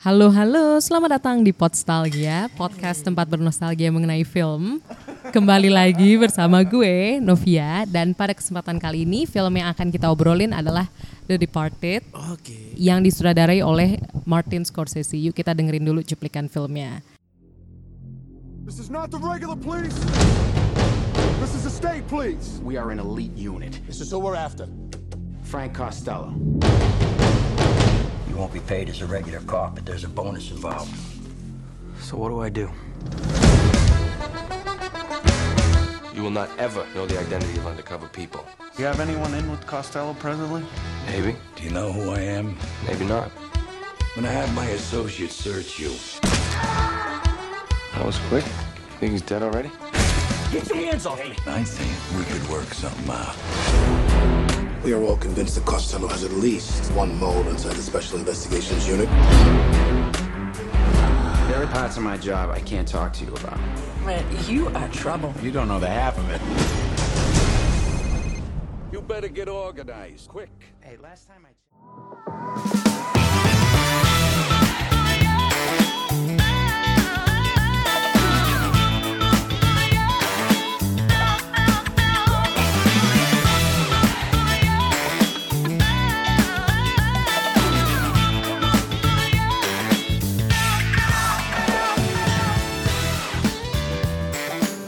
Halo halo, selamat datang di Podstalgia, podcast tempat bernostalgia mengenai film. Kembali lagi bersama gue, Novia, dan pada kesempatan kali ini film yang akan kita obrolin adalah The Departed Oke. yang disutradarai oleh Martin Scorsese. Yuk kita dengerin dulu cuplikan filmnya. This is not the regular police. This is the state police. We are an elite unit. This is who we're after. Frank Costello. You won't be paid as a regular cop, but there's a bonus involved. So what do I do? You will not ever know the identity of undercover people. Do you have anyone in with Costello presently? Maybe, Do you know who I am? maybe not. When I'm gonna have my associates search you. That was quick. Think he's dead already? Get your hands off me! I think we could work something out. We are all convinced that Costello has at least one mole inside the Special Investigations Unit. There are parts of my job I can't talk to you about. Man, you are trouble. You don't know the half of it. You better get organized, quick. Hey, last time I...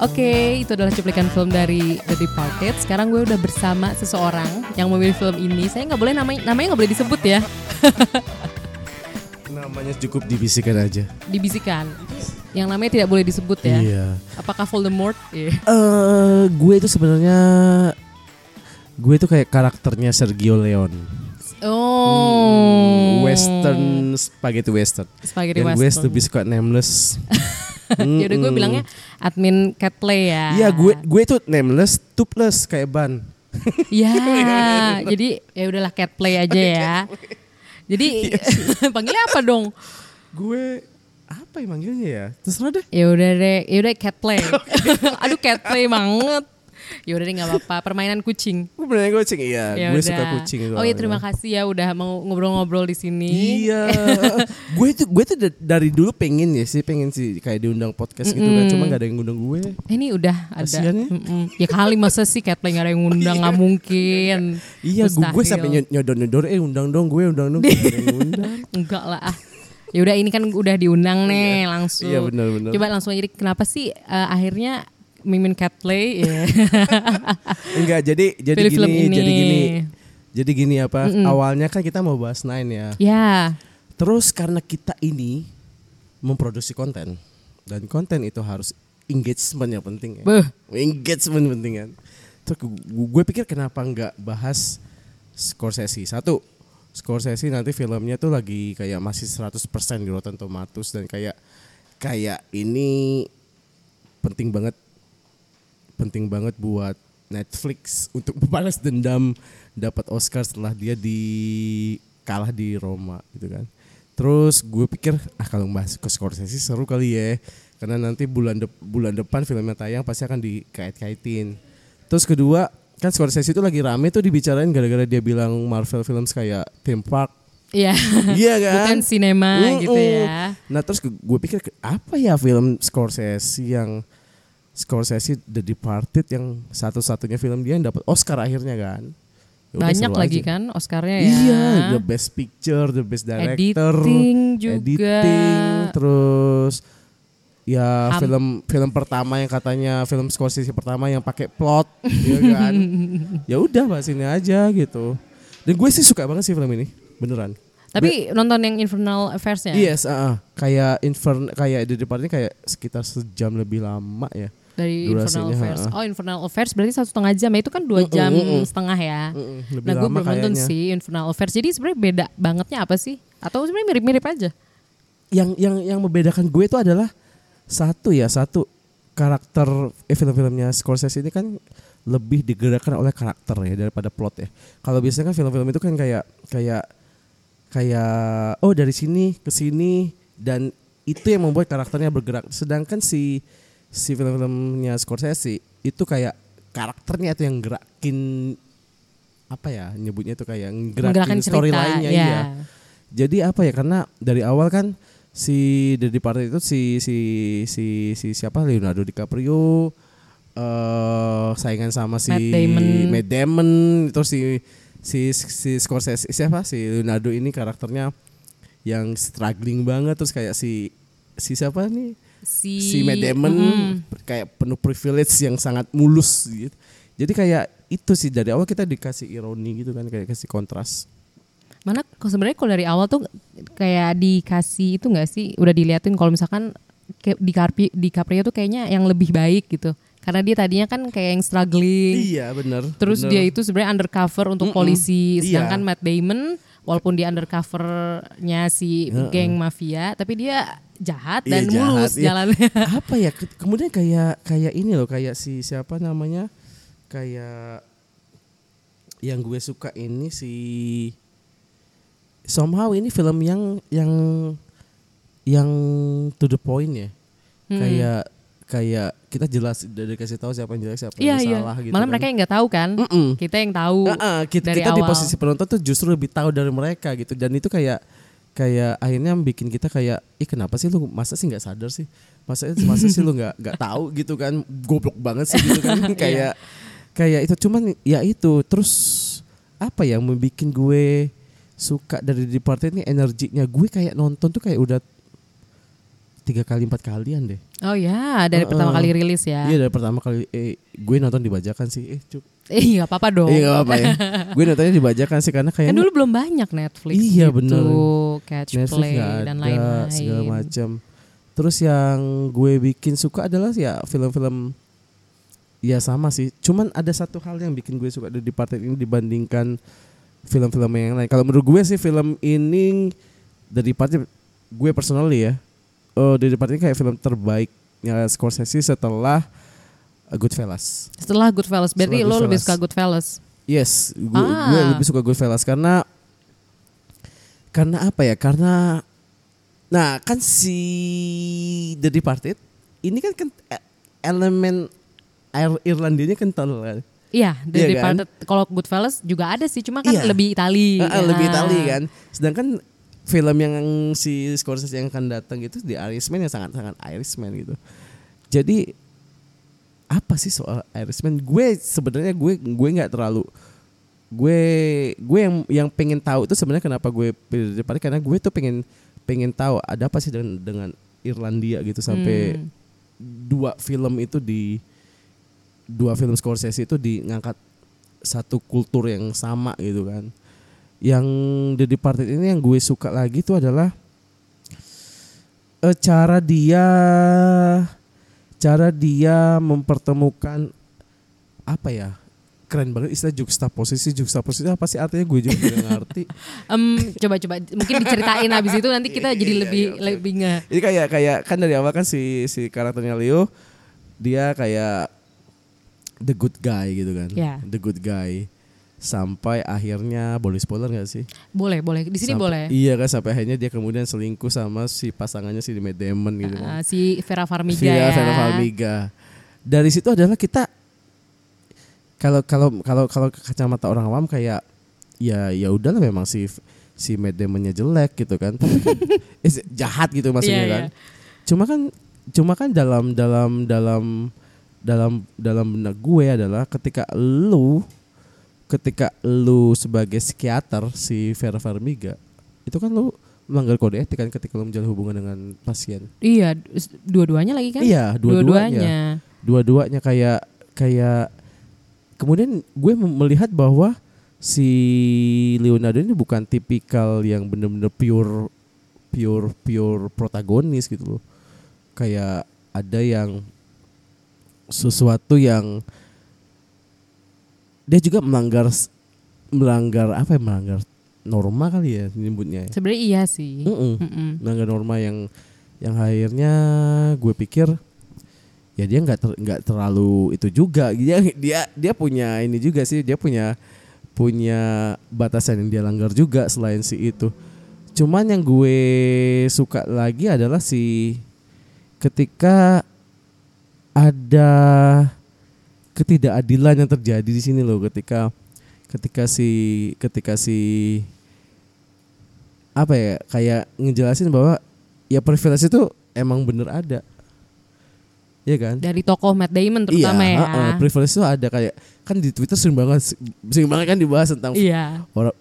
Oke, itu adalah cuplikan film dari The Departed. Sekarang gue udah bersama seseorang yang memilih film ini. Saya nggak boleh namanya namanya nggak boleh disebut ya, Namanya cukup dibisikkan aja. dibisikan. Yang namanya tidak boleh disebut ya. Iya. Apakah Voldemort? Iya. Eh, gue itu sebenarnya gue itu kayak karakternya Sergio Leone. Oh. Western spaghetti western. Spaghetti Dan gue western. lebih suka nameless. Ya udah gue bilangnya admin cat play ya. Iya, gue gue itu nameless, toothless kayak ban. Ya, jadi ya udahlah cat play aja ya. Jadi panggilnya apa dong? Gue apa ya manggilnya ya? Terserah deh. Ya udah deh, ya udah cat play. Aduh cat play banget. Ya udah deh nggak apa-apa, permainan kucing. Bener kucing iya. Ya gue udah. suka kucing. Oh iya terima kasih ya udah mau ngobrol-ngobrol di sini. Iya, gue tuh gue tuh da- dari dulu pengen ya sih pengen sih kayak diundang podcast gitu kan, cuma gak ada yang ngundang gue. Ini udah ada. Kasian ya. Ya kali masa sih play nggak ada yang ngundang nggak mungkin. Iya, gue, gue sampai nyod- nyodor-nyodor, eh undang dong gue, undang dong. Gak. Enggak lah ah. Ya udah ini kan udah diundang nih langsung. Iya, benar-benar. Coba langsung jadi kenapa sih eh, akhirnya mimin cat play? Ya. Enggak, jadi jadi Pilih gini, ini. jadi gini. Jadi gini apa? Awalnya kan kita mau bahas Nine ya. ya. Terus karena kita ini memproduksi konten dan konten itu harus engagement yang penting ya. Beuh. Engagement penting kan. Terus gue, gue pikir kenapa nggak bahas Scorsese satu. Scorsese nanti filmnya tuh lagi kayak masih 100% di Rotten Tomatoes dan kayak kayak ini penting banget penting banget buat Netflix untuk balas dendam dapat Oscar setelah dia di kalah di Roma gitu kan. Terus gue pikir ah kalau bahas ke Scorsese seru kali ya karena nanti bulan dep- bulan depan filmnya tayang pasti akan dikait-kaitin. Terus kedua kan Scorsese itu lagi rame tuh dibicarain gara-gara dia bilang Marvel films kayak theme park Iya. Iya kan? Bukan sinema gitu Mm-mm. ya. Nah terus gue pikir apa ya film Scorsese yang Scorsese The Departed yang satu-satunya film dia yang dapat Oscar akhirnya kan? Ya udah, Banyak lagi aja. kan Oscarnya ya. Iya, the best picture, the best director, Editing juga. editing, terus ya Ham- film film pertama yang katanya film Scorsese pertama yang pakai plot, ya kan? ya udah bahas ini aja gitu. Dan gue sih suka banget sih film ini, beneran. Tapi nonton yang Infernal Affairs-nya? Yes, ah, ah. kayak Infern kayak di depannya kayak sekitar sejam lebih lama ya. Dari Infernal Durasinya, Affairs. ha. Oh Infernal Affairs berarti satu setengah jam ya itu kan dua jam mm-mm. setengah ya. Mm-mm, lebih Nah gue belum nonton sih Infernal Affairs. Jadi sebenarnya beda bangetnya apa sih? Atau sebenarnya mirip-mirip aja? Yang yang yang membedakan gue itu adalah satu ya satu karakter eh, film-filmnya Scorsese ini kan lebih digerakkan oleh karakter ya daripada plot ya. Kalau biasanya kan film-film itu kan kayak kayak kayak oh dari sini ke sini dan itu yang membuat karakternya bergerak. Sedangkan si si film-filmnya Scorsese itu kayak karakternya itu yang gerakin apa ya nyebutnya itu kayak gerakin storyline-nya ya. iya. Jadi apa ya? Karena dari awal kan si The Departed itu si si si si siapa Leonardo DiCaprio eh saingan sama si Matt Damon. Matt Damon terus si si si Scorsese siapa si Leonardo ini karakternya yang struggling banget terus kayak si si siapa nih Si, si Matt Damon Mm-mm. kayak penuh privilege yang sangat mulus gitu. Jadi kayak itu sih dari awal kita dikasih ironi gitu kan kayak kasih kontras. Mana sebenarnya kalau dari awal tuh kayak dikasih itu nggak sih udah diliatin kalau misalkan di Carpi di Caprio tuh kayaknya yang lebih baik gitu. Karena dia tadinya kan kayak yang struggling. Iya benar. Terus bener. dia itu sebenarnya undercover untuk Mm-mm. polisi, Iya. sedangkan Matt Damon walaupun dia undercovernya si Heeh. geng mafia, tapi dia jahat Iya, dan jahat, mulus iya. jalannya. apa ya ke- kemudian kayak kayak ini loh kayak si siapa namanya kayak yang gue suka ini si somehow ini film yang yang yang to the point ya Hmm. kayak kayak kita jelas dari kasih tahu siapa yang jelas siapa Iya yang iya. salah gitu Malah kan. mereka yang nggak tahu kan. Mm-mm. Kita yang tahu. Heeh, kita, dari kita di awal. posisi penonton tuh justru lebih tahu dari mereka gitu dan itu kayak kayak akhirnya bikin kita kayak ih kenapa sih lu masa sih nggak sadar sih masa masa sih lu nggak nggak tahu gitu kan goblok banget sih gitu kan Iya. kayak kayak itu cuman ya itu terus apa yang membuat gue suka dari Departed ini energinya gue kayak nonton tuh kayak udah tiga kali empat kalian deh Oh ya, dari Heeh. pertama kali rilis ya. iya dari pertama kali eh gue nonton dibajakan sih eh cuk Eh nggak apa-apa dong. Iya gak apa-apa ya. gue nontonnya dibajakan sih karena Kan kayaknya dulu belum banyak Netflix Iya, gitu, bener. Catch Netflix Play nggak dan ada, lain-lain. segala macam. Terus yang gue bikin suka adalah ya film-film ya sama sih. Cuman ada satu hal yang bikin gue suka dari Departed ini dibandingkan film-film yang lain. Kalau menurut gue sih film ini dari Departed gue personally ya. Oh, The Departed ini kayak film terbaiknya Scorsese setelah Goodfellas. Setelah Goodfellas, berarti Setelah lo lebih suka Goodfellas. Yes, gue Ah. gue lebih suka Goodfellas karena karena apa ya? Karena nah kan si The Departed ini kan, kan elemen air Irlandianya kental kan. Iya, The Iya kan? Departed. Kalau Goodfellas juga ada sih, cuma kan Iya. lebih Itali. Ah, ah, lebih. Itali kan. Sedangkan film yang si Scorsese yang akan datang itu di Irishman yang sangat-sangat Irishman gitu. Jadi apa sih soal Irishman? Gue sebenarnya gue gue nggak terlalu gue gue yang yang pengen tahu itu sebenarnya kenapa gue pilih Departed karena gue tuh pengen pengen tahu ada apa sih dengan dengan Irlandia gitu sampai Hmm. dua film itu di dua film Scorsese itu di ngangkat satu kultur yang sama gitu kan. Yang The Departed ini yang gue suka lagi itu adalah eh, cara dia cara dia mempertemukan apa ya keren banget istilah juxtaposisi juxtaposisi apa sih artinya gue juga nggak ngerti Em, coba-coba mungkin diceritain habis itu nanti kita jadi Iya, lebih iya, oke, lebih nge Jadi kayak kayak kan dari awal kan si si karakternya Leo dia kayak the good guy gitu kan. Ya. The good guy. Sampai akhirnya boleh spoiler gak sih? boleh boleh di sini Sampai- boleh. Iya kan sampai akhirnya dia kemudian selingkuh sama si pasangannya si Matt Damon gitu kan. Ah, si Vera Farmiga Via ya. Vera Farmiga. Dari situ adalah kita kalau kalau kalau kalau kacamata orang awam kayak ya ya udahlah memang si si Matt Damon-nya jelek gitu kan. Tapi kan, eh, jahat gitu maksudnya Iya, kan. iya. Cuma kan cuma kan dalam dalam dalam dalam dalam benak gue adalah ketika lu ketika lu sebagai psikiater si Vera Farmiga itu kan lu melanggar kode etik kan ketika lu menjalin hubungan dengan pasien. Iya, dua-duanya lagi kan? Iya, dua-duanya. Dua-duanya kayak kayak kemudian gue melihat bahwa si Leonardo ini bukan tipikal yang bener-bener pure pure pure protagonis gitu loh. Kayak ada yang sesuatu yang dia juga melanggar melanggar apa ya melanggar norma kali ya nyebutnya ya. Sebenarnya iya sih. Mm-mm. Mm-mm. melanggar norma yang yang akhirnya gue pikir ya dia nggak ter- nggak terlalu itu juga dia dia dia punya ini juga sih dia punya punya batasan yang dia langgar juga selain si itu cuman yang gue suka lagi adalah si ketika ada ketidakadilan yang terjadi di sini loh ketika ketika si ketika si apa ya kayak ngejelasin bahwa ya privilege itu emang bener ada. Iya kan? Dari tokoh Matt Damon terutama iya, ya. heeh, privilege itu ada kayak kan di Twitter sering banget sering banget kan dibahas tentang Iya. orang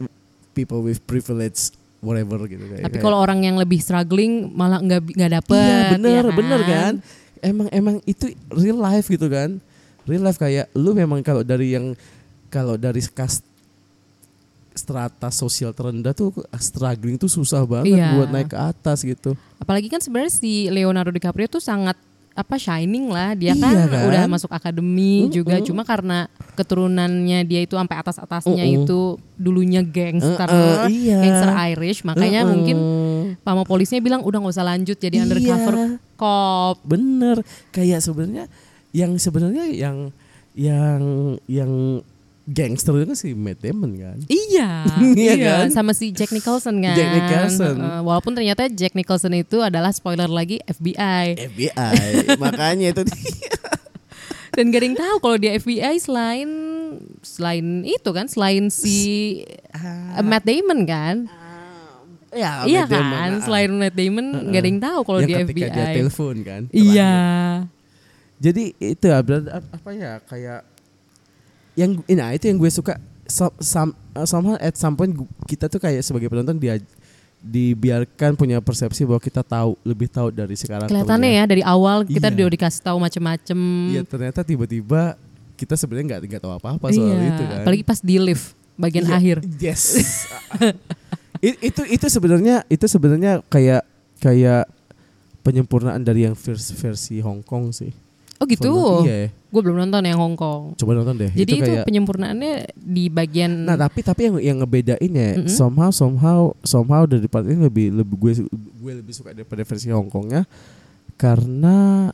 people with privilege whatever gitu kayak. Tapi kalau orang yang lebih struggling malah nggak nggak dapet. Iya bener ya bener kan. Emang emang itu real life gitu kan. Real life kayak lu memang kalau dari yang kalau dari kas strata sosial terendah tuh struggling tuh susah banget Iya. buat naik ke atas gitu. Apalagi kan sebenarnya si Leonardo DiCaprio tuh sangat apa shining lah dia kan, Iya kan? udah masuk akademi Mm-mm. juga cuma karena keturunannya dia itu sampai atas atasnya Mm-mm. itu dulunya gangster Uh-uh, iya. gangster Irish makanya Uh-uh. mungkin pama polisnya bilang udah nggak usah lanjut jadi undercover Iya. cop Bener kayak sebenarnya yang sebenarnya yang yang yang gangster itu kan si Matt Damon kan. Iya, Iya iya, kan? sama si Jack Nicholson kan. Jack Nicholson. Heeh, walaupun ternyata Jack Nicholson itu adalah spoiler lagi FBI. FBI makanya itu Dan gak ada yang tahu kalau dia FBI selain selain itu kan, selain si uh, Matt Damon kan. ya iya Matt Damon, kan, ah. selain Matt Damon gak ada yang tahu kalau yang dia ketika FBI. dia telepon kan. Iya. Jadi itu ya, apa ya kayak yang nah itu yang gue suka some, some, uh, somehow at some point kita tuh kayak sebagai penonton dia dibiarkan punya persepsi bahwa kita tahu lebih tahu dari sekarang. Kelihatannya ya dari awal kita Iya. udah dikasih tahu macem-macem. Iya ternyata tiba-tiba kita sebenarnya nggak nggak tahu apa-apa soal Iya, itu kan. Apalagi pas di lift bagian Iya, akhir. Yes. It- itu itu sebenarnya itu sebenarnya kayak kayak penyempurnaan dari yang versi versi Hong Kong sih. Oh gitu. Iya. Gue belum nonton yang Hong Kong. Coba nonton deh. Jadi itu, kayak penyempurnaannya di bagian Nah tapi tapi yang yang ngebedain ya Mm-mm. somehow somehow somehow dari part ini lebih lebih gue gue lebih suka daripada versi Hongkongnya karena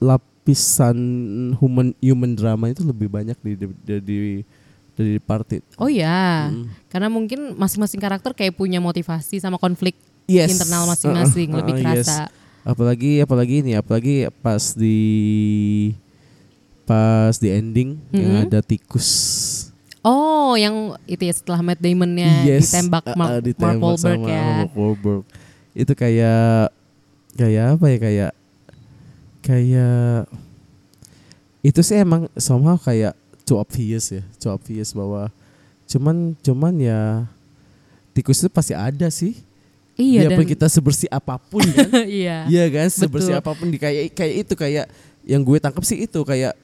lapisan human human drama itu lebih banyak di di di, dari part it. Oh ya, Mm. karena mungkin masing-masing karakter kayak punya motivasi sama konflik Yes. internal masing-masing Uh-uh, lebih uh-uh, yes. Apalagi apalagi ini apalagi pas di pas di ending yang Mhm. ada tikus. Oh, yang itu ya setelah Matt Damon-nya Yes, ditembak uh, uh, Mark, Mark ditembak Wahlberg sama ya. Mark Wahlberg. Itu kayak kayak apa ya kayak kayak itu sih emang somehow kayak too obvious ya, too obvious bahwa cuman cuman ya tikus itu pasti ada sih. Iya Biarpun dan kita sebersih apa pun kan. iya. Iya kan, sebersih Betul. apa pun di kayak kayak itu kayak yang gue tangkap sih itu kayak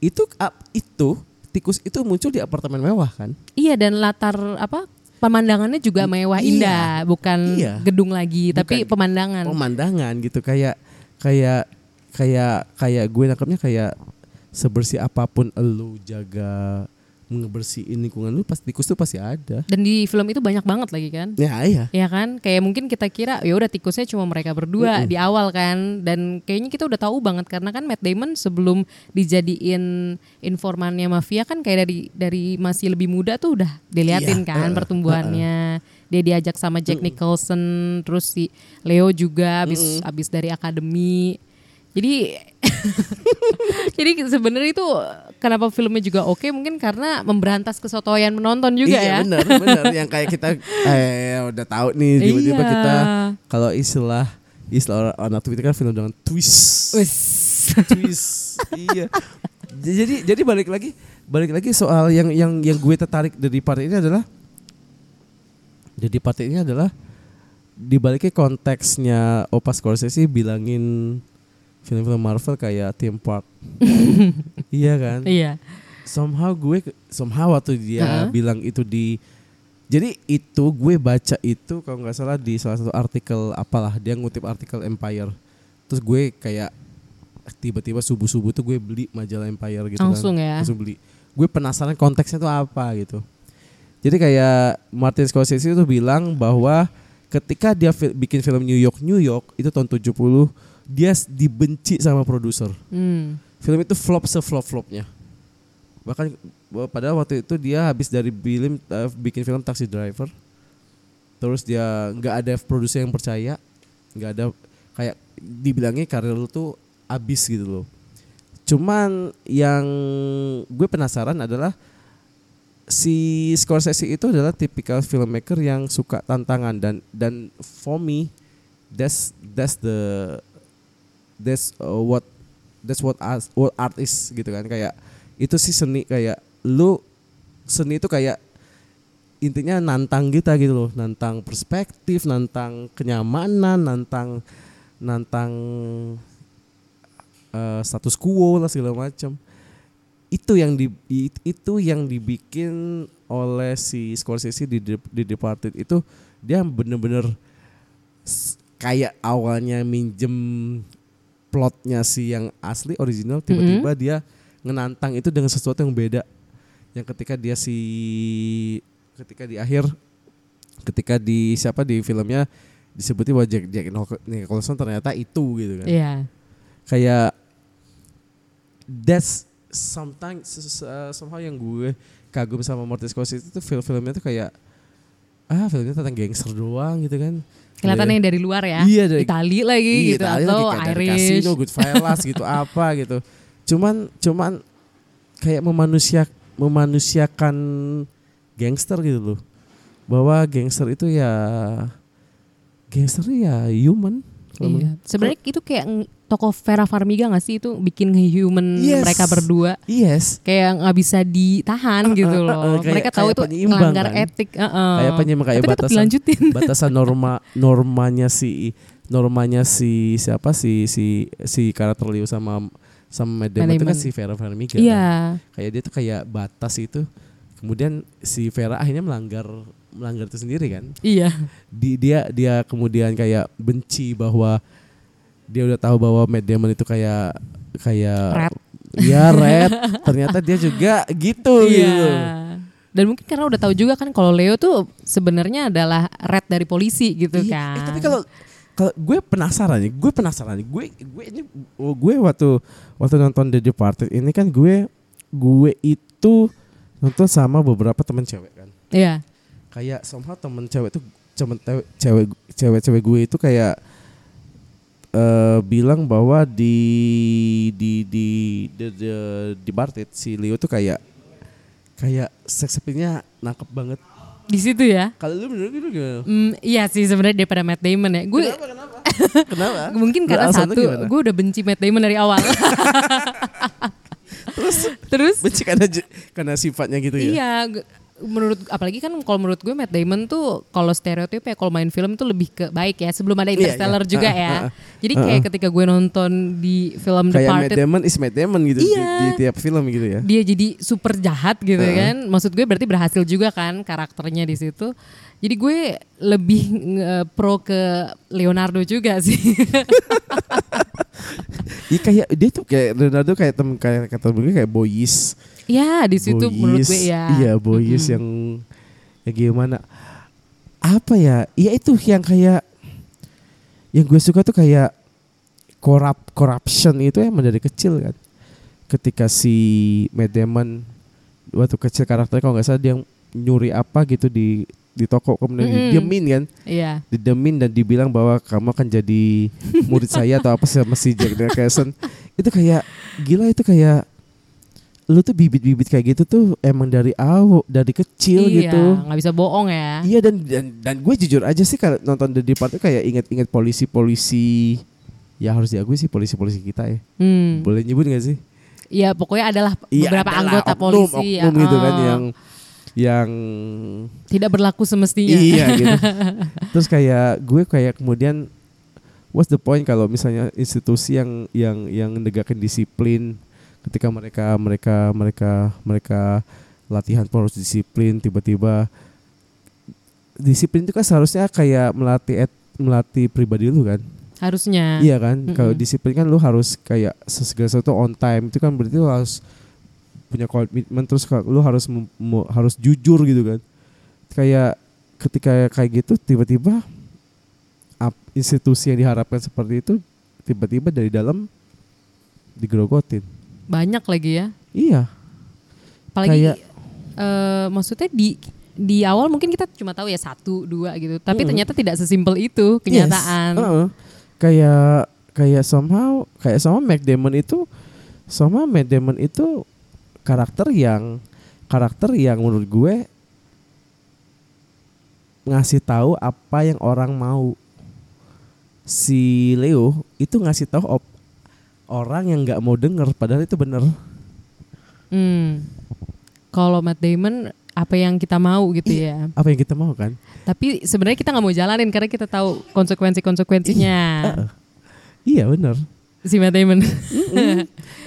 itu ap- itu tikus itu muncul di apartemen mewah kan. Iya dan latar apa pemandangannya juga mewah Iya. indah, bukan Iya. gedung lagi, tapi Bukan pemandangan. pemandangan gitu kayak kayak kayak kayak gue nangkapnya kayak sebersih apa pun elu jaga ngebersihin lingkungan lu pasti tikus tuh pasti ada. dan di film itu banyak banget lagi kan. Ya iya. Ya kan, kayak mungkin kita kira ya udah tikusnya cuma mereka berdua Mm-mm. di awal kan, dan kayaknya kita udah tahu banget karena kan Matt Damon sebelum dijadiin informannya mafia kan kayak dari dari masih lebih muda tuh udah diliatin Iya, kan uh, pertumbuhannya. Dia diajak sama Jack Nicholson, terus si Leo juga abis abis dari akademi. Jadi jadi sebenarnya itu kenapa filmnya juga oke mungkin karena memberantas kesotoyan menonton juga iya, ya. benar benar yang kayak kita eh udah tahu nih tiba-tiba Iya. kita kalau istilah istilah anak Twitter kan film dengan twist. Wis. twist. iya. Jadi jadi balik lagi balik lagi soal yang yang yang gue tertarik dari part ini adalah jadi part ini adalah dibaliknya konteksnya Opa Scorsese bilangin film-film Marvel kayak theme park. iya kan? Iya. Somehow gue somehow waktu dia Heeh. bilang itu di jadi itu gue baca itu kalau nggak salah di salah satu artikel apalah dia ngutip artikel Empire. Terus gue kayak tiba-tiba subuh-subuh tuh gue beli majalah Empire gitu Langsung kan. ya? Langsung beli. Gue penasaran konteksnya tuh apa gitu. Jadi kayak Martin Scorsese itu bilang bahwa ketika dia bikin film New York New York itu tahun 70 dia dibenci sama produser. Hmm. Film itu flop se-flop-flopnya. Bahkan padahal waktu itu dia habis dari film eh, bikin film Taxi Driver. Terus dia nggak ada produser yang percaya, nggak ada kayak dibilangnya karir lu tuh abis gitu loh. Cuman yang gue penasaran adalah si Scorsese itu adalah tipikal filmmaker yang suka tantangan dan dan for me that's that's the that's uh, what that's what art, what art is gitu kan. Kayak itu sih seni kayak lu seni itu kayak intinya nantang kita gitu loh. Nantang perspektif nantang kenyamanan nantang nantang eh, status quo lah segala macam. Itu yang di itu yang dibikin oleh si Scorsese di di Departed itu dia bener-bener kayak awalnya minjem plotnya si yang asli original tiba-tiba dia ngenantang itu dengan sesuatu yang beda. Yang ketika dia si ketika di akhir ketika di siapa di filmnya disebutin bahwa Jack, Jack Nicholson ternyata itu gitu kan. Iya. kayak that's sometimes uh, somehow yang gue kagum sama Martin Scorsese itu film-filmnya tuh kayak ah filmnya tentang gangster doang gitu kan Kelihatannya dari luar ya. Iya, dari- Itali lagi Iya, gitu Itali atau lagi Irish. Casino, Goodfellas gitu apa gitu. Cuman cuman kayak memanusia memanusiakan gangster gitu loh. Bahwa gangster itu ya gangster ya human. Iya. Sebenarnya itu kayak tokoh Vera Farmiga gak sih itu bikin human Yes. mereka berdua Yes. kayak nggak bisa ditahan gitu uh, uh, loh. kayak- mereka tahu itu melanggar kan. etik. uh-uh. Kayak penyeimbang kayak Tapi batasan batasan norma normanya si normanya si siapa si si si karakter Leo sama sama Matt Damon itu kan si Vera Farmiga. Iya. kan. Kayak dia tuh kayak batas itu. Kemudian si Vera akhirnya melanggar melanggar itu sendiri kan. Iya. Di, dia dia kemudian kayak benci bahwa dia udah tahu bahwa Matt Damon itu kayak kayak Red. Iya red. Ternyata dia juga gitu gitu. Iya. Dan mungkin karena udah tahu juga kan kalau Leo tuh sebenarnya adalah red dari polisi gitu Iya, kan. eh, tapi kalau kalau gue penasaran nih, gue penasaran nih. Gue gue ini oh, gue waktu waktu nonton The Departed ini kan gue gue itu nonton sama beberapa teman cewek kan. Iya. Kayak somehow temen cewek tuh temen tewe- cewek cewek-cewek gue itu kayak eh bilang bahwa di di di di di, Departed si Leo tuh kayak kayak appeal-nya nangkep banget. Di situ ya. Kalau lu bener gitu gimana? Hmm, iya sih sebenarnya daripada Matt Damon ya. Gue Kenapa? mungkin karena Alasan lu satu gue udah benci Matt Damon dari awal. Terus Terus benci karena karena sifatnya gitu ya. Iya, menurut apalagi kan kalau menurut gue Matt Damon tuh kalau stereotip ya kalau main film tuh lebih ke baik ya sebelum ada Iya, Interstellar iya. juga Ah, ya. ah, ah. Jadi kayak ketika gue nonton di film Kayak Matt Departed Damon is Matt Damon gitu di- Iya. di, tiap film gitu ya. dia jadi super jahat gitu kan. Maksud gue berarti berhasil juga kan karakternya di situ. Jadi gue lebih nge- pro ke Leonardo juga sih. Iya kayak dia tuh kayak Leonardo kayak temen kayak kata gue kayak boys. ya di situ menurut gue ya. Iya boys Mm-mm. yang yang gimana? Apa ya? Iya itu yang kayak yang gue suka tuh kayak korup corruption itu emang dari kecil kan. Ketika si Matt Damon waktu kecil karakternya kalau nggak salah dia nyuri apa gitu di di toko kemudian Mm-mm. didiemin kan Iya. didemin dan dibilang bahwa kamu akan jadi murid saya atau apa sama si Jack Nicholson itu kayak gila itu kayak lu tuh bibit-bibit kayak gitu tuh emang dari awal dari kecil iya, gitu nggak bisa bohong ya. iya dan dan dan gue jujur aja sih kalau nonton The Departed kayak inget-inget polisi-polisi ya harus diakui sih polisi-polisi kita ya Hmm. boleh nyebut gak sih Iya, pokoknya adalah Iya, beberapa adalah anggota oknum, polisi oknum gitu kan oh, yang yang tidak berlaku semestinya. Iya gitu. Terus kayak gue kayak kemudian what's the point kalau misalnya institusi yang yang yang negakin disiplin ketika mereka mereka mereka mereka latihan harus disiplin tiba-tiba disiplin itu kan seharusnya kayak melatih et, melatih pribadi lu kan. Harusnya. Iya kan? Mm-mm. Kalau disiplin kan lu harus kayak segala sesuatu on time itu kan berarti lu harus punya komitmen terus lu harus harus jujur gitu kan. Kayak ketika kayak gitu tiba-tiba institusi yang diharapkan seperti itu tiba-tiba dari dalam digerogotin. Banyak lagi ya. Iya. Apalagi Kayak- eh, maksudnya di di awal mungkin kita cuma tahu ya satu dua gitu, tapi Mm. ternyata tidak sesimpel itu kenyataan. Yes. Heeh. Kayak kayak somehow kayak sama Matt Damon itu sama Matt Damon itu karakter yang karakter yang menurut gue ngasih tahu apa yang orang mau. Si Leo itu ngasih tahu op- orang yang nggak mau denger padahal itu bener. Hmm. Kalau Matt Damon apa yang kita mau gitu ya. Apa yang kita mau kan? Tapi sebenarnya kita nggak mau jalanin karena kita tahu konsekuensi-konsekuensinya. Iya bener. Si Matt Damon.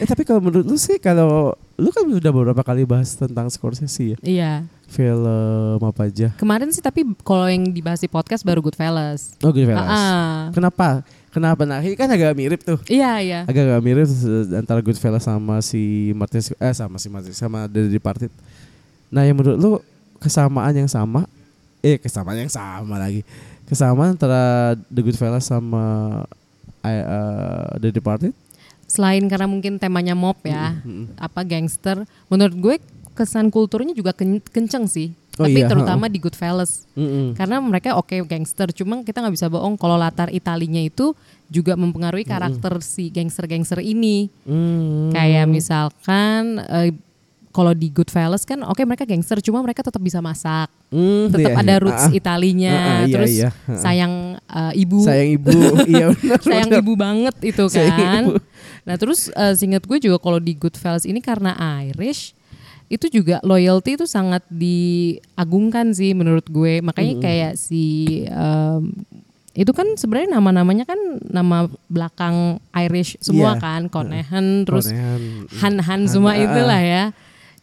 Eh tapi kalau menurut lu sih kalau lu kan udah beberapa kali bahas tentang Scorsese ya. iya. Film apa aja? Kemarin sih tapi kalau yang dibahas di podcast baru Goodfellas. Oh Goodfellas. Ah. Kenapa? Kenapa? Nah ini kan agak mirip tuh. Iya, iya. Agak agak mirip antara Goodfellas sama si Martin eh sama si Martin sama The Departed. Nah yang menurut lu kesamaan yang sama eh kesamaan yang sama lagi. Kesamaan antara The Goodfellas sama eh, eh, The Departed? Selain karena mungkin temanya mob ya, Mm-mm. apa gangster, menurut gue kesan kulturnya juga ken- kenceng sih. Oh tapi iya, terutama di Goodfellas. Mm-mm. Karena mereka oke gangster, cuma kita nggak bisa bohong kalau latar Italinya itu juga mempengaruhi karakter si gangster-gangster ini. Hmm. Kayak misalkan eh, kalau di Goodfellas kan oke mereka gangster, cuma mereka tetap bisa masak, Hmm, tetap iya, ada iya. roots ah. Italinya, Ah, ah, iya, terus iya. Ah. sayang eh, ibu, Sayang ibu. iya benar. sayang benar. ibu banget itu Sayang kan. ibu. Nah terus eh, seingat gue juga kalau di Goodfellas ini karena Irish itu juga loyalty itu sangat diagungkan sih menurut gue. Makanya kayak si em, itu kan sebenarnya nama-namanya kan nama belakang Irish semua Iya. kan, Conahan terus. Han-Han semua Ah, ah. itulah ya.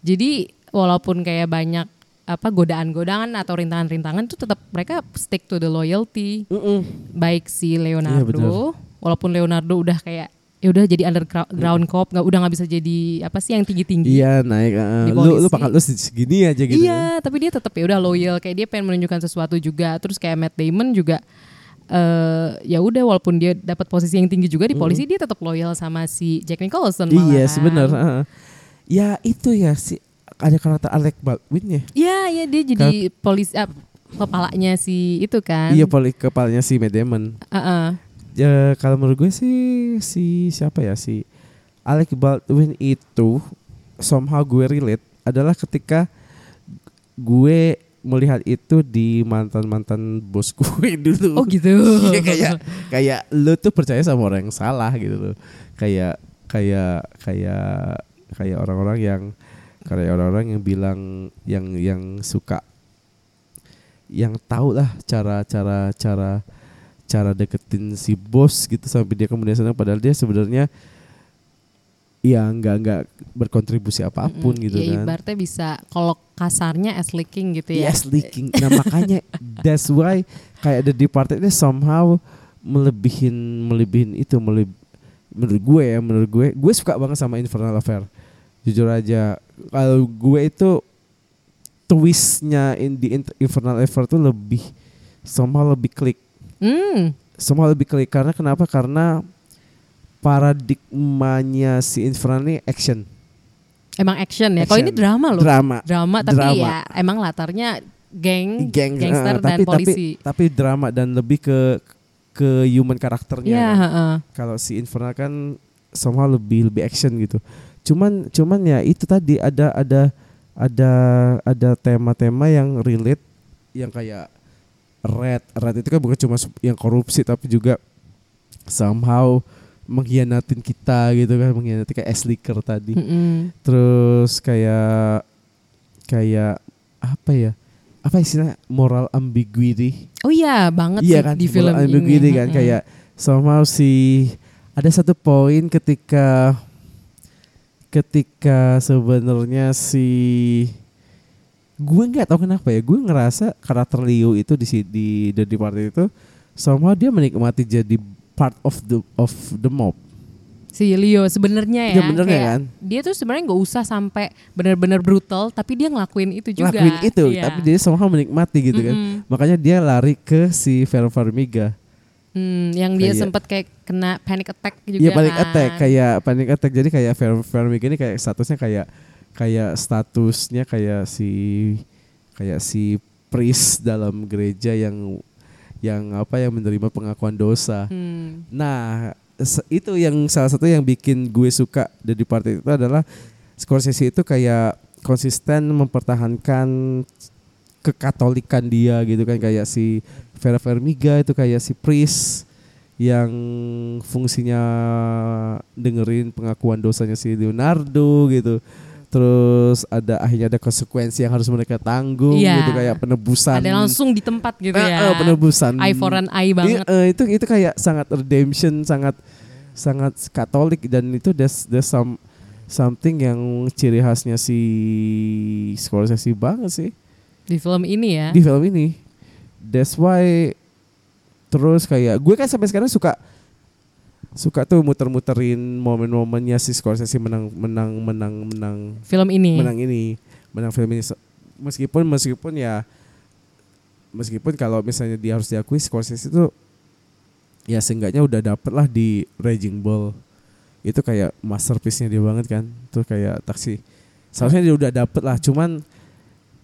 Jadi walaupun kayak banyak apa godaan-godaan atau rintangan-rintangan itu tetap mereka stick to the loyalty. Mm-mm. Baik si Iya, Leonardo, walaupun Leonardo udah kayak ya udah jadi underground cop, nggak udah nggak bisa jadi apa sih yang tinggi-tinggi. Iya naik. uh, lu lu pangkat lu segini aja gitu. Iya, tapi dia tetap ya udah loyal kayak dia pengen menunjukkan sesuatu juga. Terus kayak Matt Damon juga eh ya udah walaupun dia dapat posisi yang tinggi juga di polisi dia tetap loyal sama si Jack Nicholson malah Iya kan. sebenarnya. uh. Ya itu ya si ada karakter Alec Baldwin ya. Iya, iya dia jadi polisi ah, kepalanya si itu kan. Iya poli kepalanya si Matt Damon. Heeh. Ya kalau menurut gue sih si siapa ya si Alec Baldwin itu somehow gue relate adalah ketika gue melihat itu di mantan mantan bos gue dulu. Oh gitu. Iya kayak kayak lu tuh percaya sama orang yang salah gitu loh. Kayak kayak kayak kayak orang-orang yang kayak orang-orang yang bilang yang yang suka yang tahu lah cara cara cara cara deketin si bos gitu sampai dia kemudian senang padahal dia sebenarnya ya nggak nggak berkontribusi apa pun gitu ya, kan. ibaratnya bisa kalau kasarnya as leaking gitu ya. Yes, leaking. Nah makanya that's why kayak The Departed ini somehow melebihin melebihin itu meleb, menurut gue ya menurut gue gue suka banget sama Infernal Affair jujur aja kalau gue itu twistnya in the In- Infernal Affair tuh lebih somehow lebih klik Hmm. somehow lebih klik karena kenapa karena paradigmanya si Infernal ini action Emang action ya. Kalau ini drama loh. drama Drama tapi Drama. ya emang latarnya geng, geng gangster dan tapi, polisi. tapi tapi drama dan lebih ke ke human karakternya Iya, kan. heeh. kalau si Infernal kan somehow lebih lebih action gitu cuman cuman ya itu tadi ada ada ada ada tema-tema yang relate yang kayak red red itu kan bukan cuma yang korupsi tapi juga somehow mengkhianatin kita gitu kan mengkhianati kayak Esliker tadi. Mm-mm. terus kayak kayak apa ya? Apa istilah moral ambiguity. Oh iya banget iya sih kan? di film moral ini. ambiguity kan? Mm-mm. kayak somehow si ada satu poin ketika ketika sebenarnya si gue nggak tahu kenapa ya gue ngerasa karakter Leo itu di di The Departed itu somehow dia menikmati jadi part of the of the mob si Leo sebenarnya ya. Iya, benernya kayak kan? Dia tuh sebenarnya nggak usah sampai benar-benar brutal, tapi dia ngelakuin itu juga. ngelakuin itu Iya. tapi dia somehow menikmati gitu kan Mm-mm. makanya dia lari ke si Vera Farmiga Hmm, yang dia Kayak- sempet kayak kena panic attack juga Iya panic kan. attack kayak panic attack jadi kayak Vera Farmiga ini kayak statusnya kayak kayak statusnya kayak si kayak si priest dalam gereja yang yang apa yang menerima pengakuan dosa. Hmm. Nah, itu yang salah satu yang bikin gue suka dari partai itu adalah Scorsese itu kayak konsisten mempertahankan kekatolikan dia gitu kan kayak si Vera Farmiga itu kayak si priest yang fungsinya dengerin pengakuan dosanya si Leonardo gitu. Terus ada akhirnya ada konsekuensi yang harus mereka tanggung Iya. gitu kayak penebusan. Ada langsung di tempat gitu Eh, ya. eh, penebusan. Eye for an eye banget. Iya, eh, itu itu kayak sangat redemption, sangat sangat Katolik dan itu there's, there's some something yang ciri khasnya si Scorsese banget sih Di film ini ya. di film ini. That's why terus kayak gue kan sampai sekarang suka suka tuh muter-muterin momen-momennya si Scorsese menang menang menang menang. Film ini. menang ini. Menang film ini. Meskipun meskipun ya meskipun kalau misalnya dia harus diakui Scorsese itu ya seenggaknya udah dapet lah di Raging Bull. Itu kayak masterpiece-nya dia banget kan. Tuh kayak taksi. Seharusnya dia udah dapet lah. Cuman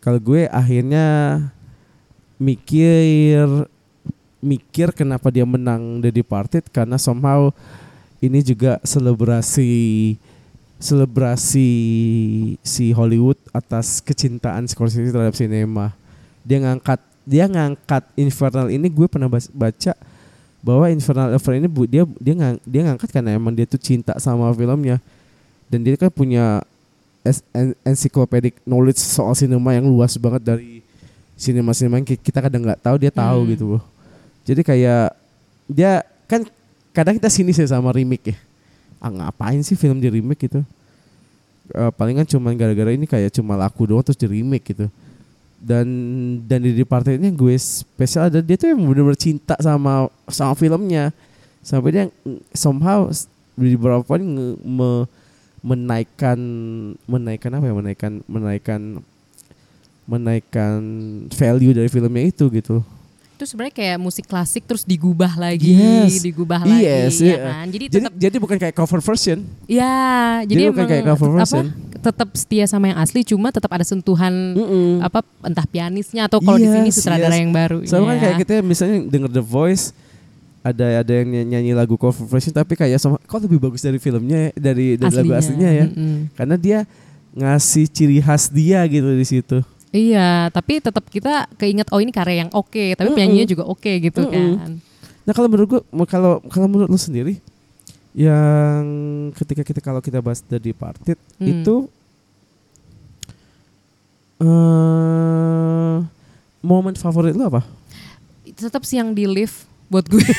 kalau gue akhirnya mikir mikir kenapa dia menang The Departed karena somehow ini juga selebrasi selebrasi si Hollywood atas kecintaan Scorsese terhadap sinema. Dia ngangkat dia ngangkat Infernal ini gue pernah baca bahwa Infernal Affair ini dia dia ngang, dia ngangkat karena emang dia tuh cinta sama filmnya dan dia kan punya en- encyclopedic knowledge soal sinema yang luas banget dari sinema-sinema yang ki- kita kadang nggak tahu dia tahu Hmm. gitu loh. Jadi kayak dia kan kadang kita sinis ya sama remake ya. Ah ngapain sih film di remake gitu? Eh, palingan cuman gara-gara ini kayak cuma laku doang terus di remake gitu. Dan dan di Departed ini gue spesial ada dia tuh yang benar-benar cinta sama sama filmnya. Sampai dia somehow di beberapa poin me- menaikkan menaikkan apa ya? Menaikkan menaikkan menaikkan value dari filmnya itu gitu. Itu sebenarnya kayak musik klasik terus digubah lagi, Yes. digubah lagi Yes, ya iya. kan. Jadi Jadi tetap jadi bukan kayak cover version. ya, Jadi jadi, bukan kayak cover apa? version. Tetap setia sama yang asli cuma tetap ada sentuhan Mm-mm. apa entah pianisnya atau kalau di sini Yes, sutradara yes. yang baru. Sama kan ya. kayak kita misalnya denger The Voice ada ada yang ny- nyanyi lagu cover version tapi kayak sama kok lebih bagus dari filmnya ya, dari, dari lagu aslinya ya. Mm-mm. Karena dia ngasih ciri khas dia gitu di situ. Iya, tapi tetap kita keinget oh ini karya yang oke, tapi Mm-mm. penyanyinya juga oke gitu Mm-mm. kan. Nah kalau menurut gua kalau kalau menurut lu sendiri yang ketika kita kalau kita bahas The Departed Hmm. itu eh momen favorit lu apa? Tetap sih yang di lift buat gue.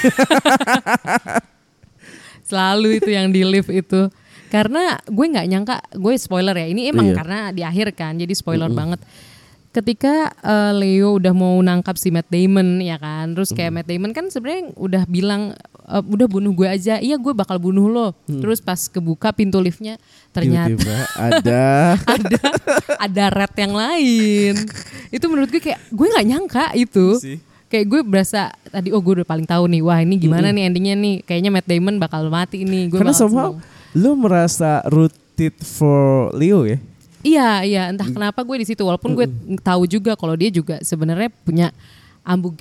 Selalu itu yang di lift itu. Karena gue nggak nyangka, gue spoiler ya. Ini emang Iya. karena di akhir kan, jadi spoiler Mm-mm. banget. Ketika eh, Leo udah mau nangkap si Matt Damon ya kan, terus kayak Matt Damon kan sebenarnya udah bilang eh, udah bunuh gue aja, iya gue bakal bunuh lo. Terus pas kebuka pintu liftnya ternyata Tiba-tiba ada ada ada red yang lain. Itu menurut gue kayak gue nggak nyangka itu. Sih. Kayak gue berasa tadi oh gue udah paling tahu nih wah ini gimana nih endingnya nih? Kayaknya Matt Damon bakal mati nih gue Karena somehow seneng. lu merasa rooted for Leo ya. iya iya entah kenapa gue di situ walaupun gue tahu juga kalau dia juga sebenarnya punya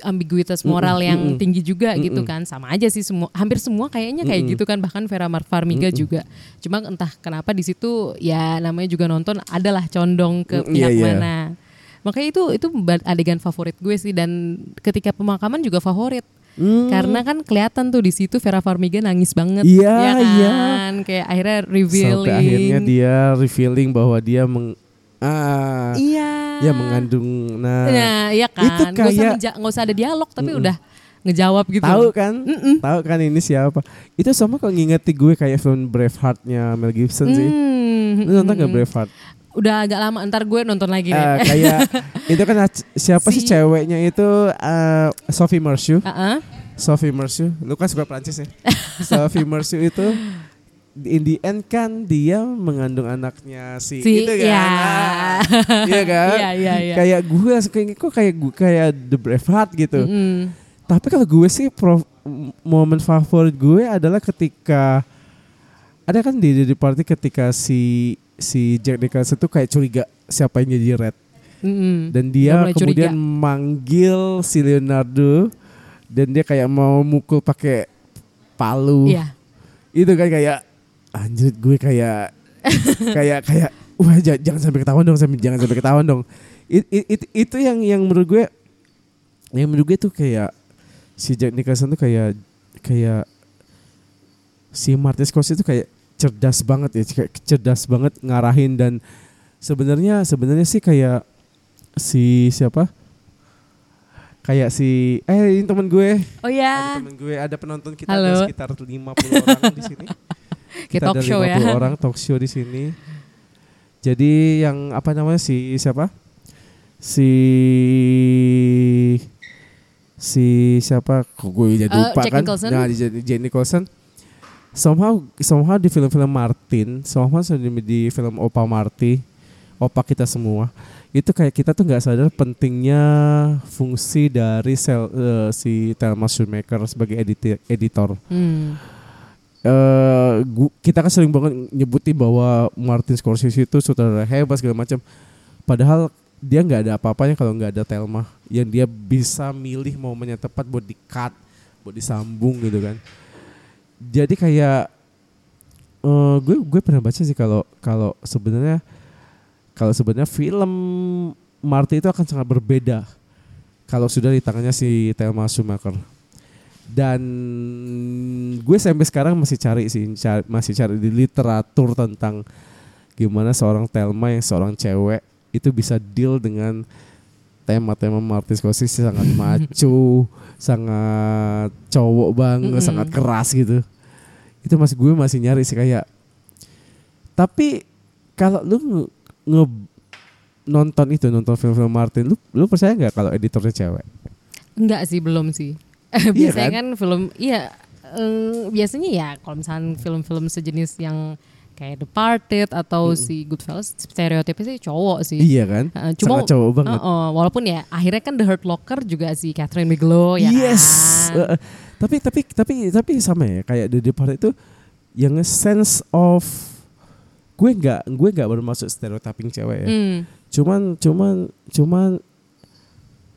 ambiguitas moral yang tinggi juga gitu kan. Sama aja sih semua hampir semua kayaknya kayak gitu kan bahkan Vera Farmiga juga. Cuma entah kenapa di situ ya namanya juga nonton adalah condong ke Mm, pihak iya, iya. mana makanya itu itu adegan favorit gue sih dan ketika pemakaman juga favorit. Karena kan kelihatan tuh di situ Vera Farmiga nangis banget. Iya, ya iya. kan? Kayak akhirnya revealing Sampai akhirnya dia revealing bahwa dia meng ah iya. ya mengandung nah Nah, iya kan. Itu Nggak usah, kayak- nggak usah ada dialog tapi udah ngejawab gitu. tahu kan? Tahu kan ini siapa? Itu sama kalau ngingeti gue kayak film Braveheart-nya Mel Gibson sih. Hmm, lu nonton gak Braveheart Udah agak lama ntar gue nonton lagi Eh, deh. kayak itu kan siapa sih Si- ceweknya itu eh, Sophie Marceau Heeh. Sophie Marceau lu kan suka Prancis ya Sophie Marceau itu in the end kan dia mengandung anaknya si, Si- itu kan ya. Ah, iya kan Iya, iya, iya. kayak gue kayak kok kayak gue kayak The Braveheart gitu Mm. tapi kalau gue sih pro, m- momen favorit gue adalah ketika ada kan di di party ketika si si Jack Nicholson tuh kayak curiga siapa yang jadi Red Mm-mm. dan dia kemudian curiga. manggil si Leonardo dan dia kayak mau mukul pakai palu Iya. itu kan kayak anjir gue kayak kayak kayak wah ja- jangan sampai ketahuan dong, sampai, jangan sampai ketahuan dong. It- it- it- itu yang yang menurut gue yang menurut gue tuh kayak si Jack Nicholson tuh kayak kayak si Martin Scorsese itu kayak cerdas banget ya, kayak cerdas banget ngarahin dan sebenarnya sebenarnya sih kayak si siapa? Kayak si eh ini temen gue. Oh Ada ya, temen gue, ada penonton kita Halo. ada sekitar 50 orang di sini. Kayak talk ada show ya. 50 orang talk show di sini. Jadi yang apa namanya si siapa? Si si siapa? Kok gue jadi Eh, lupa Jack kan? Nicholson? Nah, Jack Nicholson. Somehow somehow di film-film Martin, somehow di, di film Opa Marty, Opa kita semua, itu kayak kita tuh nggak sadar pentingnya fungsi dari sel, eh, si Thelma Shoemaker sebagai editor Hmm. eh gu- kita kan sering banget nyebutin bahwa Martin Scorsese itu sutradara hebat segala macam. Padahal dia nggak ada apa-apanya kalau nggak ada Thelma yang dia bisa milih momen yang tepat buat di-cut, buat disambung gitu kan. Jadi kayak eh gue gue pernah baca sih kalau kalau sebenarnya kalau sebenarnya film Marty itu akan sangat berbeda kalau sudah di tangannya si Thelma Schumacher. Dan gue sampai sekarang masih cari sih cari- masih cari di literatur tentang gimana seorang Thelma yang seorang cewek itu bisa deal dengan tema-tema Martin Scorsese sangat maco, sangat cowok banget, Mm-mm. sangat keras gitu. Itu masih gue masih nyari sih kayak. Tapi kalau lu nge, nge- nonton itu nonton film-film Martin, lu lu percaya nggak kalau editornya cewek? Enggak sih, belum sih. biasanya kan? film iya eh, biasanya ya kalau misalnya film-film sejenis yang kayak Departed atau si Goodfellas stereotipnya sih cowok sih. Iya kan? Heeh, cuma Sangat cowok banget. Heeh, walaupun ya akhirnya kan The Hurt Locker juga si Catherine Bigelow ya yes. kan. Uh, uh, tapi tapi tapi tapi sama ya kayak The Departed itu yang sense of gue nggak gue nggak bermaksud stereotyping cewek ya. Hmm. Cuman cuman cuman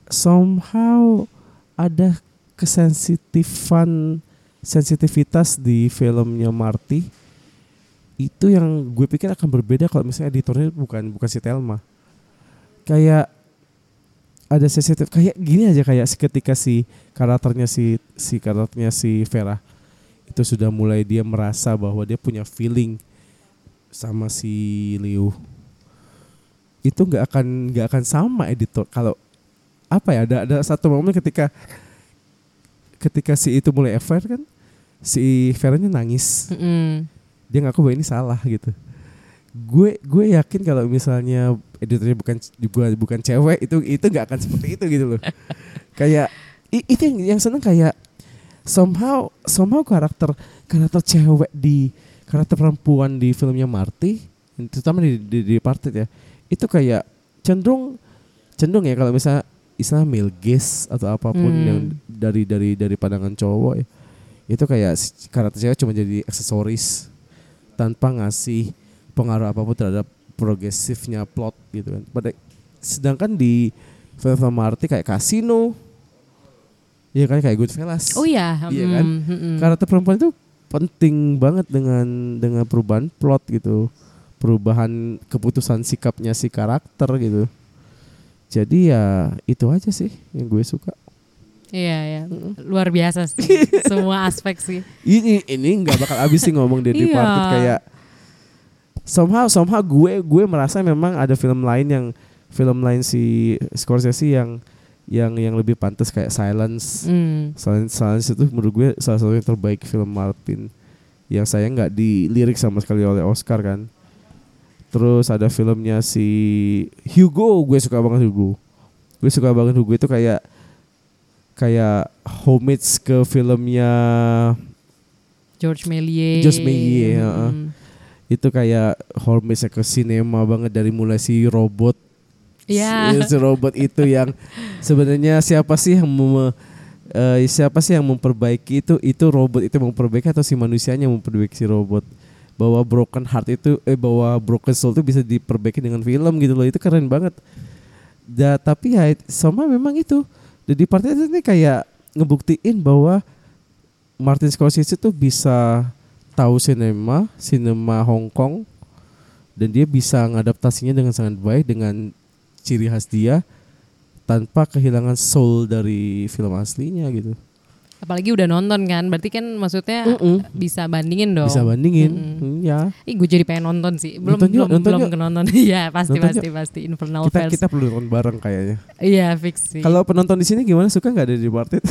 somehow ada kesensitifan sensitivitas di filmnya Marty itu yang gue pikir akan berbeda kalau misalnya editornya bukan bukan si Thelma. Kayak ada sensitif kayak gini aja kayak ketika si karakternya si si karakternya si Vera itu sudah mulai dia merasa bahwa dia punya feeling sama si Liu. Itu nggak akan nggak akan sama editor kalau apa ya ada ada satu momen ketika ketika si itu mulai affair kan si Vera-nya nangis. Mm-mm. Dia ngaku bahwa ini salah gitu. Gue gue yakin kalau misalnya editornya bukan bukan bukan cewek itu itu nggak akan seperti itu gitu loh. Kayak itu yang yang seneng kayak somehow somehow karakter karakter cewek di karakter perempuan di filmnya Marty terutama di di, di Parted ya itu kayak cenderung cenderung ya kalau misalnya istilah male gaze atau apa pun Hmm. yang dari dari dari pandangan cowok ya itu kayak karakter cewek cuma jadi aksesoris tanpa ngasih pengaruh apa pun terhadap progresifnya plot gitu kan. Pada sedangkan di film-film Marty kayak Casino ya kan kayak Goodfellas. Oh iya. Iya kan? mm, mm-mm. Karakter perempuan itu penting banget dengan dengan perubahan plot gitu. Perubahan keputusan sikapnya si karakter gitu. Jadi ya itu aja sih yang gue suka. Iya ya, luar biasa sih semua aspek sih. ini ini nggak bakal habis sih ngomong di Iya. Departed kayak somehow somehow gue gue merasa memang ada film lain yang film lain si Scorsese yang yang yang lebih pantas kayak Silence. Hmm. Silence, Silence itu menurut gue salah satu yang terbaik film Martin yang saya nggak dilirik sama sekali oleh Oscar kan. Terus ada filmnya si Hugo, gue suka banget Hugo. Gue suka banget Hugo itu kayak kayak homage ke filmnya George Méliès. George Méliès. Hmm. itu kayak homage ke sinema banget dari mulai si robot Iya. si, si robot itu yang sebenarnya siapa sih yang mem- eh, siapa sih yang memperbaiki itu itu robot itu memperbaiki atau si manusianya memperbaiki si robot bahwa broken heart itu eh bahwa broken soul itu bisa diperbaiki dengan film gitu loh itu keren banget da, tapi ya sama memang itu di partai ini kayak ngebuktiin bahwa Martin Scorsese tuh bisa tahu sinema, sinema Hong Kong dan dia bisa ngadaptasinya dengan sangat baik dengan ciri khas dia tanpa kehilangan soul dari film aslinya gitu. Apalagi udah nonton kan, berarti kan maksudnya Mm-mm. bisa bandingin dong. Bisa bandingin. Mm-mm. Hmm, ya. Ih, gue jadi pengen nonton sih. Belum Nonton yuk, belum nonton belum yuk. kenonton. Iya, pasti Nonton pasti pasti Infernal Kita Affairs. kita perlu nonton bareng kayaknya. Iya, fix sih. Kalau penonton di sini gimana suka nggak ada di Departed?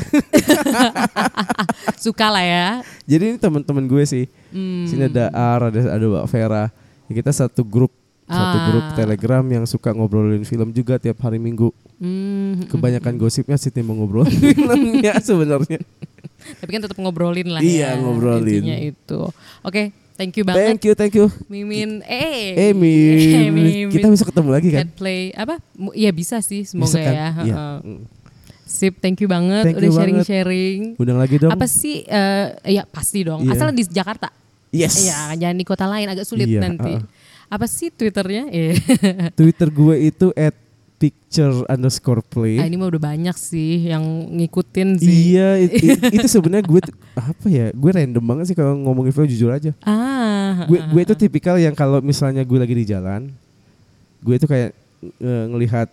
suka lah ya. Jadi ini teman-teman gue sih. Hmm. Sini ada Ar, ada ada Mbak Vera. Ya, kita satu grup satu Ah. grup Telegram yang suka ngobrolin film juga tiap hari Minggu. Hmm, Kebanyakan gosipnya sih tim ngobrol filmnya sebenarnya. Tapi kan tetap ngobrolin lah Iya, ya. ngobrolin. Intinya itu. Oke, thank you banget. Thank you, thank you. Mimin eh Eh, Mim. Mimin. Kita bisa ketemu lagi kan? Cat play apa? Iya bisa sih, semoga Bisa kan? ya. Iya. Heeh. Sip, thank you banget Thank udah sharing-sharing. Undang lagi dong. Apa sih eh ya pasti dong. Iya. Asal di Jakarta. Yes. Iya, jangan di kota lain agak sulit Iya, nanti. uh-uh. Apa sih Twitternya? Twitter gue itu at picture underscore play. Ah, ini mah udah banyak sih yang ngikutin sih. Iya, it- it- itu sebenarnya gue apa ya? Gue random banget sih kalau ngomongin film jujur aja. Ah. Gue gue itu tipikal yang kalau misalnya gue lagi di jalan, gue itu kayak eh, ngelihat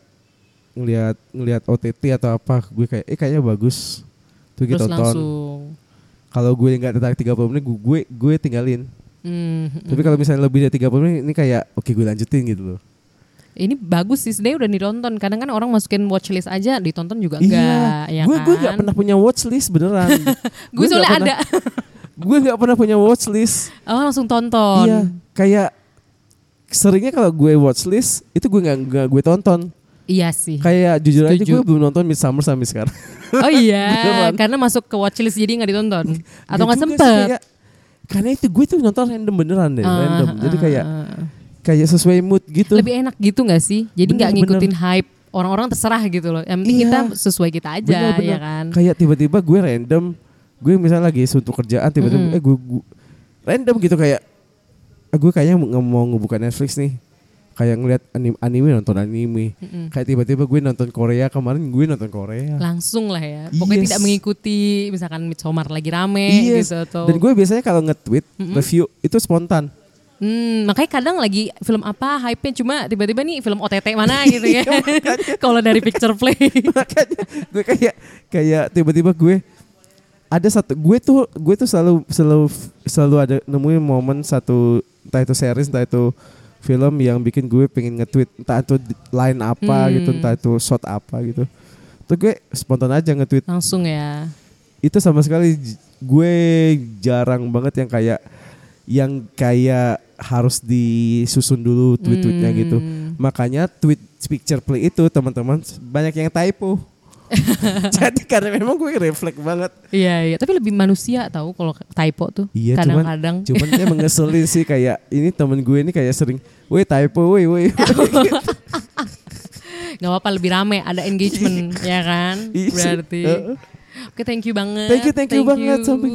ngelihat ngelihat OTT atau apa, gue kayak eh kayaknya bagus. Tuh terus kita tonton. langsung. Kalau gue nggak tertarik 30 menit, gue gue, gue tinggalin. Hmm, Tapi kalau misalnya lebih dari 30 menit, ini kayak oke gue lanjutin gitu loh. Ini bagus sih sebenarnya udah ditonton. Kadang kan orang masukin watchlist aja ditonton juga enggak ya gue kan. gue nggak pernah punya watchlist beneran. Gue soalnya ada. gue nggak pernah punya watchlist. Oh langsung tonton. Iya, kayak seringnya kalau gue watchlist itu gue nggak nggak gue tonton. Iya sih. Kayak jujur aja Setuju. gue belum nonton Midsummer sampai sekarang. Oh iya, karena masuk ke watchlist jadi nggak ditonton atau nggak juga sih, sempet. kayak- karena itu gue tuh nonton random beneran deh, Ah, random. Jadi ah, kayak ah. Kayak sesuai mood gitu. lebih enak gitu nggak sih? Jadi nggak Bener, ngikutin hype orang-orang terserah gitu loh. Yang penting Iya. kita sesuai kita aja Bener, bener. ya kan. Kayak tiba-tiba gue random, gue misalnya lagi suntuk kerjaan tiba-tiba Mm-mm. eh gue, gue- random gitu kayak ah, gue kayaknya nggak mau ngebuka Netflix nih. Kayak ngeliat anime, anime nonton anime. Mm-mm. Kayak tiba-tiba gue nonton Korea kemarin gue nonton Korea. Langsung lah ya. Pokoknya Yes. tidak mengikuti misalkan Midsommar lagi rame Yes. gitu atau Dan gue biasanya kalau nge-tweet Mm-mm. review itu spontan. Hmm, makanya kadang lagi film apa hype-nya cuma tiba-tiba nih film OTT mana gitu ya. Kalau dari picture play. Makanya gue kayak kayak tiba-tiba gue ada satu gue tuh gue tuh selalu selalu selalu ada nemuin momen satu entah itu series entah itu film yang bikin gue pengen nge-tweet entah itu line apa Hmm. gitu entah itu shot apa gitu. Tuh gue spontan aja nge-tweet. Langsung ya. Itu sama sekali gue jarang banget yang kayak yang kayak harus disusun dulu tweet-tweetnya gitu. Hmm. Makanya tweet picture play itu teman-teman banyak yang typo. Jadi karena memang gue refleks banget. Iya, iya. Tapi lebih manusia tahu kalau typo tuh. Iya, cuman- Kadang-kadang. Cuman emang ngeselin sih kayak ini temen gue ini kayak sering, woi typo, woi woi. Gak apa-apa lebih rame, ada engagement ya kan? Iya. Berarti. Oke, thank you banget. Thank you, thank you banget, sampai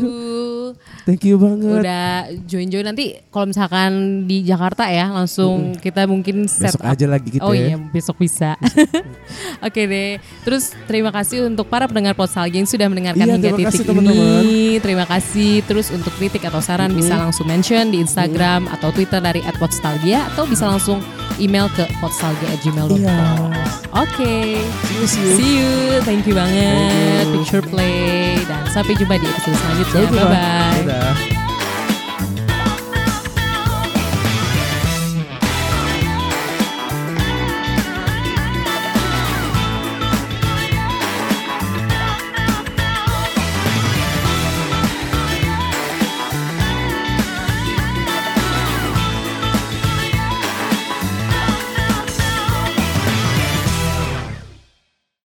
Thank you banget. Udah join-join nanti kalau misalkan di Jakarta ya langsung kita mungkin set Besok up. aja lagi kita Oh ya. iya, besok bisa. Oke deh. Terus terima kasih untuk para pendengar Podstalgia yang sudah mendengarkan Iya, hingga titik kasih, teman-teman. ini. Terima kasih. Terus untuk kritik atau saran bisa langsung mention di Instagram atau Twitter dari @podstalgia atau bisa langsung email ke podstalgia@gmail.com. Iya. Oke. See you, see you. See you. Thank you banget. Thank you. Picture play dan sampai jumpa di episode selanjutnya. Bye bye. Dadah.